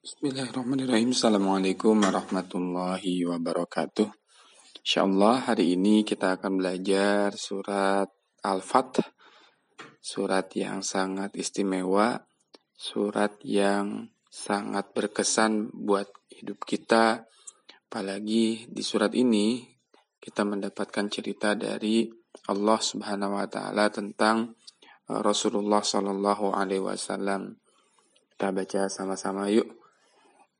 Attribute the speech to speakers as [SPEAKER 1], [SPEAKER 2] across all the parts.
[SPEAKER 1] Bismillahirrahmanirrahim. Assalamualaikum warahmatullahi wabarakatuh. Insyaallah hari ini kita akan belajar surat Al-Fath. Surat yang sangat istimewa, surat yang sangat berkesan buat hidup kita. Apalagi di surat ini kita mendapatkan cerita dari Allah Subhanahu wa taala tentang uh, Rasulullah Shallallahu alaihi wasallam. Kita baca sama-sama yuk.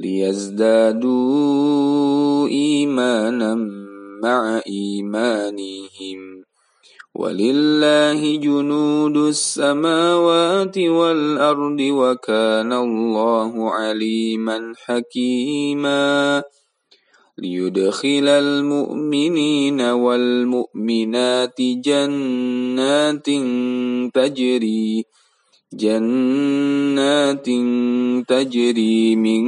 [SPEAKER 1] ليزدادوا إيمانا مع إيمانهم. ولله جنود السماوات والأرض وكان الله عليما حكيما. ليدخل المؤمنين والمؤمنات جنات تجري جنات تجري من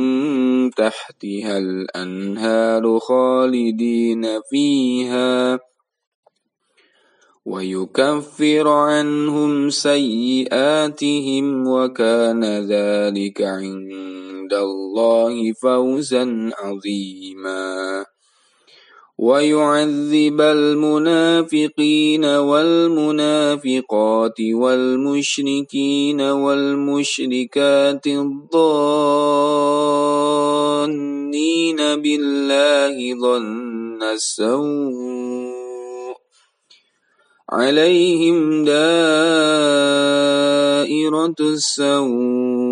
[SPEAKER 1] تحتها الأنهار خالدين فيها. ويكفر عنهم سيئاتهم وكان ذلك عند الله فوزا عظيما. ويعذب المنافقين والمنافقات والمشركين والمشركات الظانين بالله ظن السوء عليهم دائرة السوء.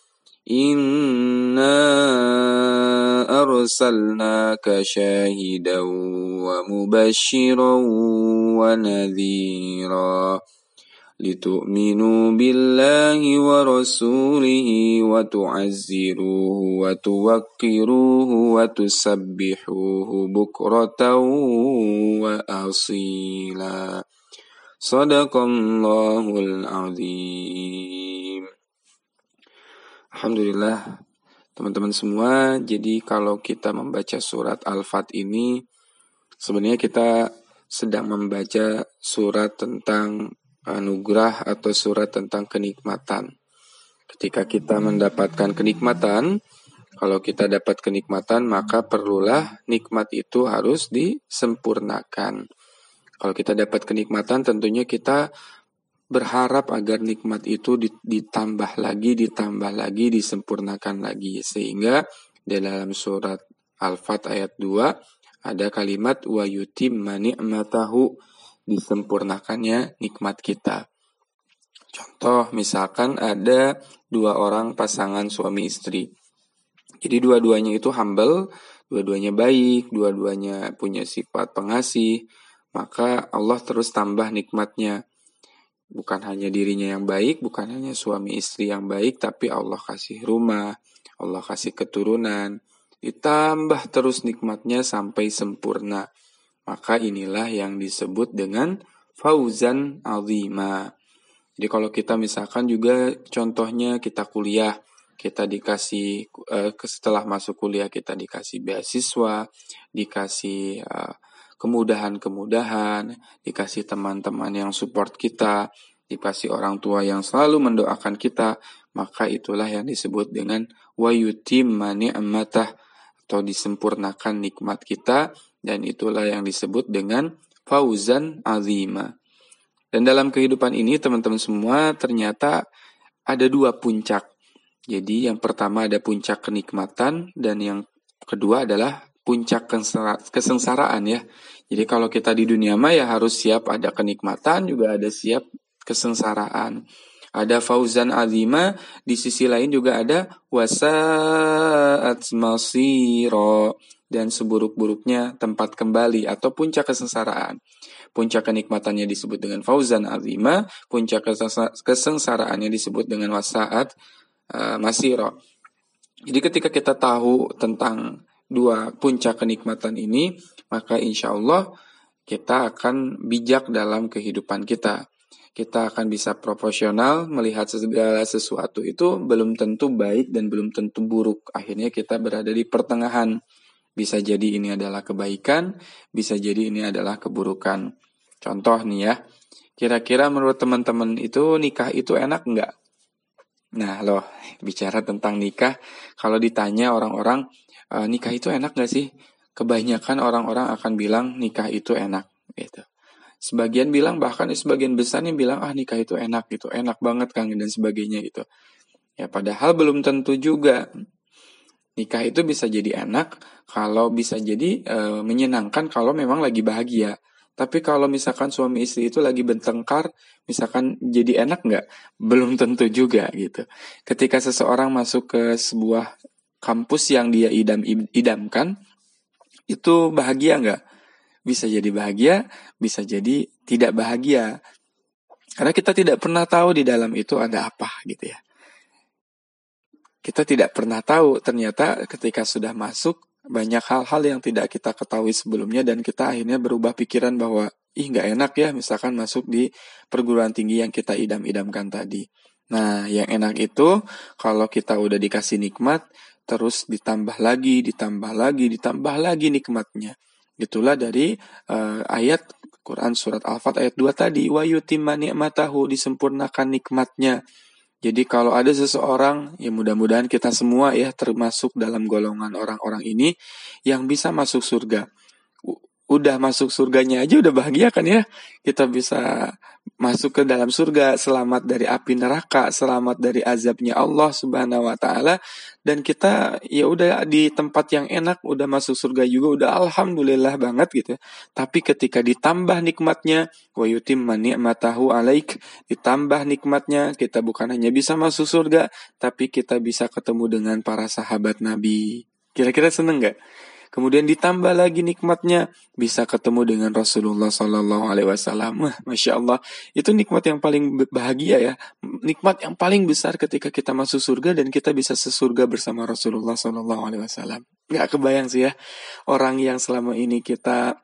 [SPEAKER 1] إنا أرسلناك شاهدا ومبشرا ونذيرا لتؤمنوا بالله ورسوله وتعزروه وتوقروه وتسبحوه بكرة وأصيلا صدق الله العظيم Alhamdulillah teman-teman semua. Jadi kalau kita membaca surat Al-Fat ini sebenarnya kita sedang membaca surat tentang anugerah atau surat tentang kenikmatan. Ketika kita mendapatkan kenikmatan, kalau kita dapat kenikmatan maka perlulah nikmat itu harus disempurnakan. Kalau kita dapat kenikmatan tentunya kita berharap agar nikmat itu ditambah lagi, ditambah lagi, disempurnakan lagi. Sehingga dalam surat Al-Fat ayat 2 ada kalimat wa yutimma ni'matahu disempurnakannya nikmat kita. Contoh misalkan ada dua orang pasangan suami istri. Jadi dua-duanya itu humble, dua-duanya baik, dua-duanya punya sifat pengasih, maka Allah terus tambah nikmatnya bukan hanya dirinya yang baik, bukan hanya suami istri yang baik, tapi Allah kasih rumah, Allah kasih keturunan, ditambah terus nikmatnya sampai sempurna. Maka inilah yang disebut dengan fauzan azima. Jadi kalau kita misalkan juga contohnya kita kuliah, kita dikasih eh, setelah masuk kuliah kita dikasih beasiswa, dikasih eh, kemudahan-kemudahan, dikasih teman-teman yang support kita, dikasih orang tua yang selalu mendoakan kita, maka itulah yang disebut dengan wayutimma ni'matah atau disempurnakan nikmat kita dan itulah yang disebut dengan fauzan azima. Dan dalam kehidupan ini teman-teman semua ternyata ada dua puncak. Jadi yang pertama ada puncak kenikmatan dan yang kedua adalah puncak kesengsaraan ya. Jadi kalau kita di dunia maya harus siap ada kenikmatan juga ada siap kesengsaraan. Ada fauzan azima, di sisi lain juga ada wasaat masiro dan seburuk-buruknya tempat kembali atau puncak kesengsaraan. Puncak kenikmatannya disebut dengan fauzan azima, puncak kesengsaraannya disebut dengan wasaat uh, masiro. Jadi ketika kita tahu tentang dua puncak kenikmatan ini, maka insya Allah kita akan bijak dalam kehidupan kita kita akan bisa proporsional melihat segala sesuatu itu belum tentu baik dan belum tentu buruk. Akhirnya kita berada di pertengahan. Bisa jadi ini adalah kebaikan, bisa jadi ini adalah keburukan. Contoh nih ya, kira-kira menurut teman-teman itu nikah itu enak nggak? Nah loh, bicara tentang nikah, kalau ditanya orang-orang, e, nikah itu enak nggak sih? Kebanyakan orang-orang akan bilang nikah itu enak. gitu. Sebagian bilang bahkan sebagian besar yang bilang ah nikah itu enak gitu, enak banget Kang dan sebagainya gitu. Ya padahal belum tentu juga. Nikah itu bisa jadi enak kalau bisa jadi e, menyenangkan kalau memang lagi bahagia. Tapi kalau misalkan suami istri itu lagi bertengkar, misalkan jadi enak nggak? Belum tentu juga gitu. Ketika seseorang masuk ke sebuah kampus yang dia idam idamkan, itu bahagia nggak? bisa jadi bahagia, bisa jadi tidak bahagia. Karena kita tidak pernah tahu di dalam itu ada apa gitu ya. Kita tidak pernah tahu ternyata ketika sudah masuk banyak hal-hal yang tidak kita ketahui sebelumnya dan kita akhirnya berubah pikiran bahwa ih nggak enak ya misalkan masuk di perguruan tinggi yang kita idam-idamkan tadi. Nah, yang enak itu kalau kita udah dikasih nikmat, terus ditambah lagi, ditambah lagi, ditambah lagi nikmatnya. Itulah dari uh, ayat Quran surat Al-Fat ayat 2 tadi wa yutimma ni'matahu disempurnakan nikmatnya. Jadi kalau ada seseorang ya mudah-mudahan kita semua ya termasuk dalam golongan orang-orang ini yang bisa masuk surga udah masuk surganya aja udah bahagia kan ya. Kita bisa masuk ke dalam surga, selamat dari api neraka, selamat dari azabnya Allah Subhanahu wa taala dan kita ya udah di tempat yang enak, udah masuk surga juga udah alhamdulillah banget gitu. Tapi ketika ditambah nikmatnya wa yutimma ni'matahu alaik, ditambah nikmatnya kita bukan hanya bisa masuk surga, tapi kita bisa ketemu dengan para sahabat Nabi. Kira-kira seneng nggak? Kemudian ditambah lagi nikmatnya bisa ketemu dengan Rasulullah Sallallahu Alaihi Wasallam. Masya Allah, itu nikmat yang paling bahagia ya, nikmat yang paling besar ketika kita masuk surga dan kita bisa sesurga bersama Rasulullah Sallallahu Alaihi Wasallam. Gak kebayang sih ya, orang yang selama ini kita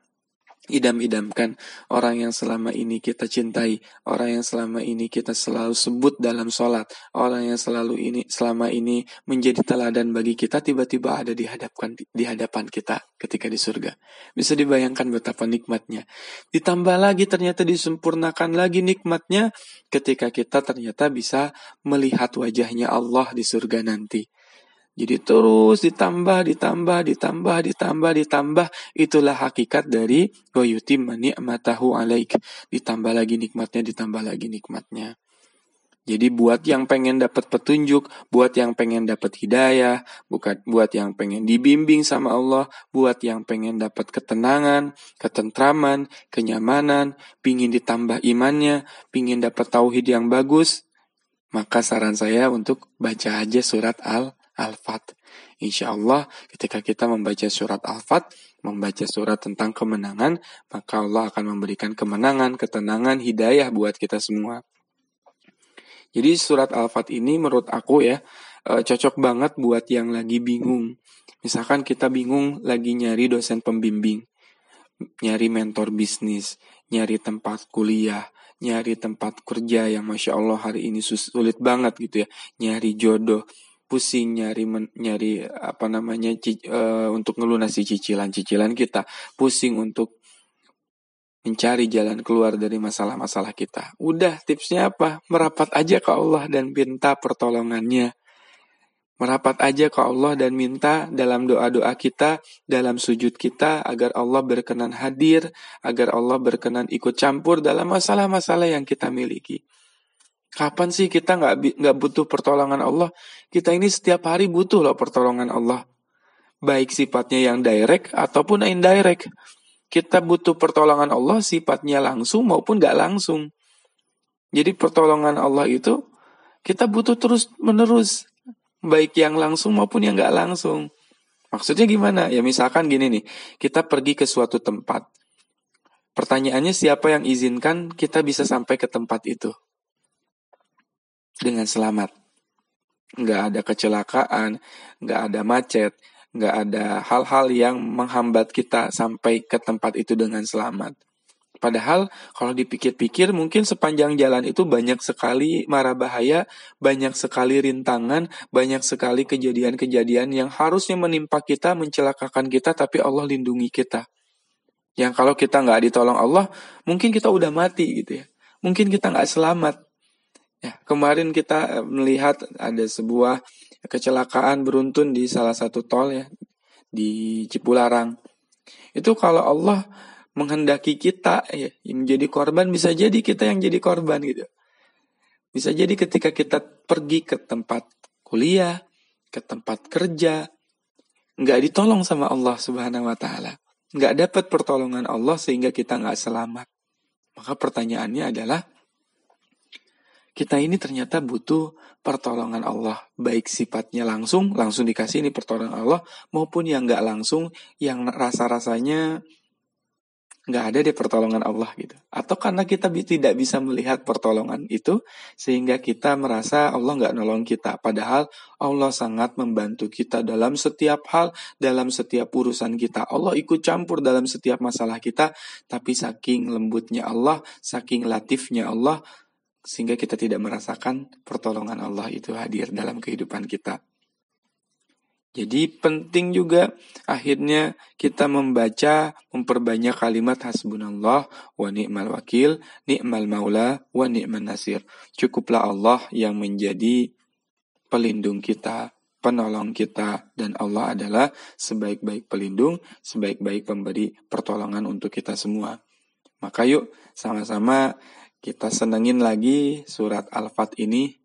[SPEAKER 1] idam-idamkan orang yang selama ini kita cintai, orang yang selama ini kita selalu sebut dalam sholat, orang yang selalu ini selama ini menjadi teladan bagi kita tiba-tiba ada di hadapan di hadapan kita ketika di surga. Bisa dibayangkan betapa nikmatnya. Ditambah lagi ternyata disempurnakan lagi nikmatnya ketika kita ternyata bisa melihat wajahnya Allah di surga nanti. Jadi terus ditambah, ditambah, ditambah, ditambah, ditambah. Itulah hakikat dari goyutim ni'matahu alaik. Ditambah lagi nikmatnya, ditambah lagi nikmatnya. Jadi buat yang pengen dapat petunjuk, buat yang pengen dapat hidayah, bukan buat yang pengen dibimbing sama Allah, buat yang pengen dapat ketenangan, ketentraman, kenyamanan, pingin ditambah imannya, pingin dapat tauhid yang bagus, maka saran saya untuk baca aja surat Al Al-Fat. Insya Allah ketika kita membaca surat Al-Fat, membaca surat tentang kemenangan, maka Allah akan memberikan kemenangan, ketenangan, hidayah buat kita semua. Jadi surat Al-Fat ini menurut aku ya, e, cocok banget buat yang lagi bingung. Misalkan kita bingung lagi nyari dosen pembimbing, nyari mentor bisnis, nyari tempat kuliah, nyari tempat kerja yang Masya Allah hari ini sulit banget gitu ya, nyari jodoh pusing nyari men, nyari apa namanya ci, uh, untuk ngelunasi cicilan-cicilan kita, pusing untuk mencari jalan keluar dari masalah-masalah kita. Udah tipsnya apa? Merapat aja ke Allah dan minta pertolongannya. Merapat aja ke Allah dan minta dalam doa-doa kita, dalam sujud kita, agar Allah berkenan hadir, agar Allah berkenan ikut campur dalam masalah-masalah yang kita miliki. Kapan sih kita nggak nggak butuh pertolongan Allah? Kita ini setiap hari butuh loh pertolongan Allah. Baik sifatnya yang direct ataupun indirect. Kita butuh pertolongan Allah sifatnya langsung maupun nggak langsung. Jadi pertolongan Allah itu kita butuh terus menerus baik yang langsung maupun yang nggak langsung. Maksudnya gimana? Ya misalkan gini nih, kita pergi ke suatu tempat. Pertanyaannya siapa yang izinkan kita bisa sampai ke tempat itu? Dengan selamat. Nggak ada kecelakaan, nggak ada macet, nggak ada hal-hal yang menghambat kita sampai ke tempat itu dengan selamat. Padahal kalau dipikir-pikir mungkin sepanjang jalan itu banyak sekali mara bahaya, banyak sekali rintangan, banyak sekali kejadian-kejadian yang harusnya menimpa kita, mencelakakan kita, tapi Allah lindungi kita. Yang kalau kita nggak ditolong Allah, mungkin kita udah mati gitu ya. Mungkin kita nggak selamat. Ya, kemarin kita eh, melihat ada sebuah kecelakaan beruntun di salah satu tol ya di Cipularang. Itu kalau Allah menghendaki kita ya, menjadi korban bisa jadi kita yang jadi korban gitu. Bisa jadi ketika kita pergi ke tempat kuliah, ke tempat kerja, nggak ditolong sama Allah Subhanahu Wa Taala, nggak dapat pertolongan Allah sehingga kita nggak selamat. Maka pertanyaannya adalah kita ini ternyata butuh pertolongan Allah, baik sifatnya langsung, langsung dikasih ini pertolongan Allah, maupun yang nggak langsung, yang rasa-rasanya nggak ada deh pertolongan Allah gitu. Atau karena kita tidak bisa melihat pertolongan itu sehingga kita merasa Allah nggak nolong kita. Padahal Allah sangat membantu kita dalam setiap hal, dalam setiap urusan kita. Allah ikut campur dalam setiap masalah kita. Tapi saking lembutnya Allah, saking latifnya Allah, sehingga kita tidak merasakan pertolongan Allah itu hadir dalam kehidupan kita. Jadi penting juga akhirnya kita membaca memperbanyak kalimat hasbunallah wa ni'mal wakil, ni'mal maula wa ni'man nasir. Cukuplah Allah yang menjadi pelindung kita, penolong kita dan Allah adalah sebaik-baik pelindung, sebaik-baik pemberi pertolongan untuk kita semua. Maka yuk sama-sama kita senengin lagi surat Al-Fat ini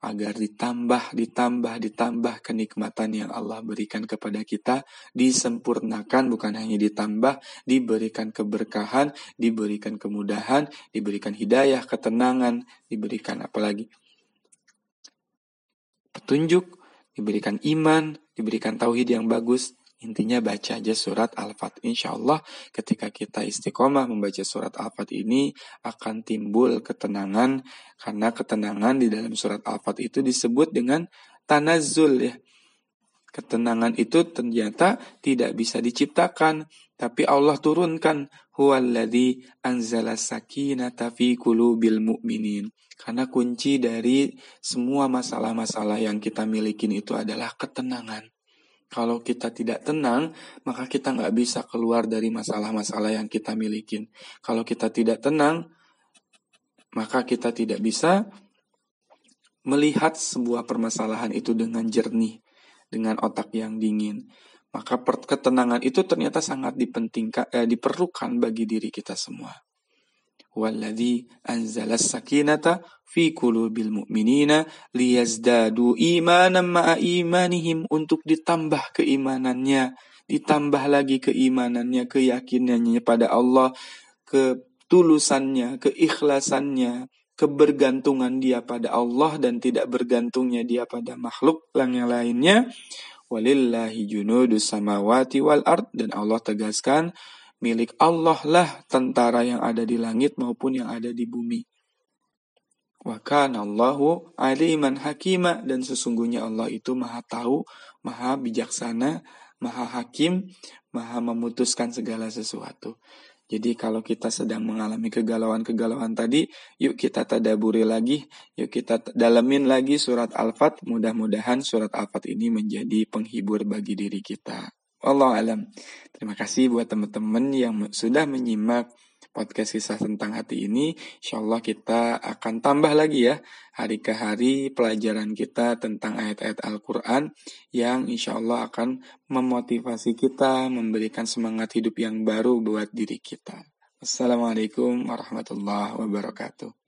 [SPEAKER 1] agar ditambah, ditambah, ditambah kenikmatan yang Allah berikan kepada kita, disempurnakan bukan hanya ditambah, diberikan keberkahan, diberikan kemudahan, diberikan hidayah, ketenangan, diberikan apalagi petunjuk, diberikan iman, diberikan tauhid yang bagus, Intinya baca aja surat Al-Fat. Insya Allah ketika kita istiqomah membaca surat Al-Fat ini akan timbul ketenangan. Karena ketenangan di dalam surat Al-Fat itu disebut dengan tanazul ya. Ketenangan itu ternyata tidak bisa diciptakan. Tapi Allah turunkan. Huwaladhi anzala sakinata fi qulubil mu'minin. Karena kunci dari semua masalah-masalah yang kita miliki itu adalah ketenangan. Kalau kita tidak tenang, maka kita nggak bisa keluar dari masalah-masalah yang kita miliki. Kalau kita tidak tenang, maka kita tidak bisa melihat sebuah permasalahan itu dengan jernih, dengan otak yang dingin. Maka ketenangan itu ternyata sangat eh, diperlukan bagi diri kita semua. Walladhi anzala sakinata fi qulubil mu'minina liyazdadu imanan ma'a imanihim untuk ditambah keimanannya, ditambah lagi keimanannya, keyakinannya pada Allah, ketulusannya, keikhlasannya, kebergantungan dia pada Allah dan tidak bergantungnya dia pada makhluk yang lainnya. Walillahi junudus samawati wal ard dan Allah tegaskan milik Allah lah tentara yang ada di langit maupun yang ada di bumi. Wa kana Allahu aliman hakima dan sesungguhnya Allah itu maha tahu, maha bijaksana, maha hakim, maha memutuskan segala sesuatu. Jadi kalau kita sedang mengalami kegalauan-kegalauan tadi, yuk kita tadaburi lagi, yuk kita dalemin lagi surat Al-Fat. Mudah-mudahan surat Al-Fat ini menjadi penghibur bagi diri kita. Allah alam. Terima kasih buat teman-teman yang sudah menyimak podcast kisah tentang hati ini. Insya Allah kita akan tambah lagi ya hari ke hari pelajaran kita tentang ayat-ayat Al-Quran yang insya Allah akan memotivasi kita, memberikan semangat hidup yang baru buat diri kita. Assalamualaikum warahmatullahi wabarakatuh.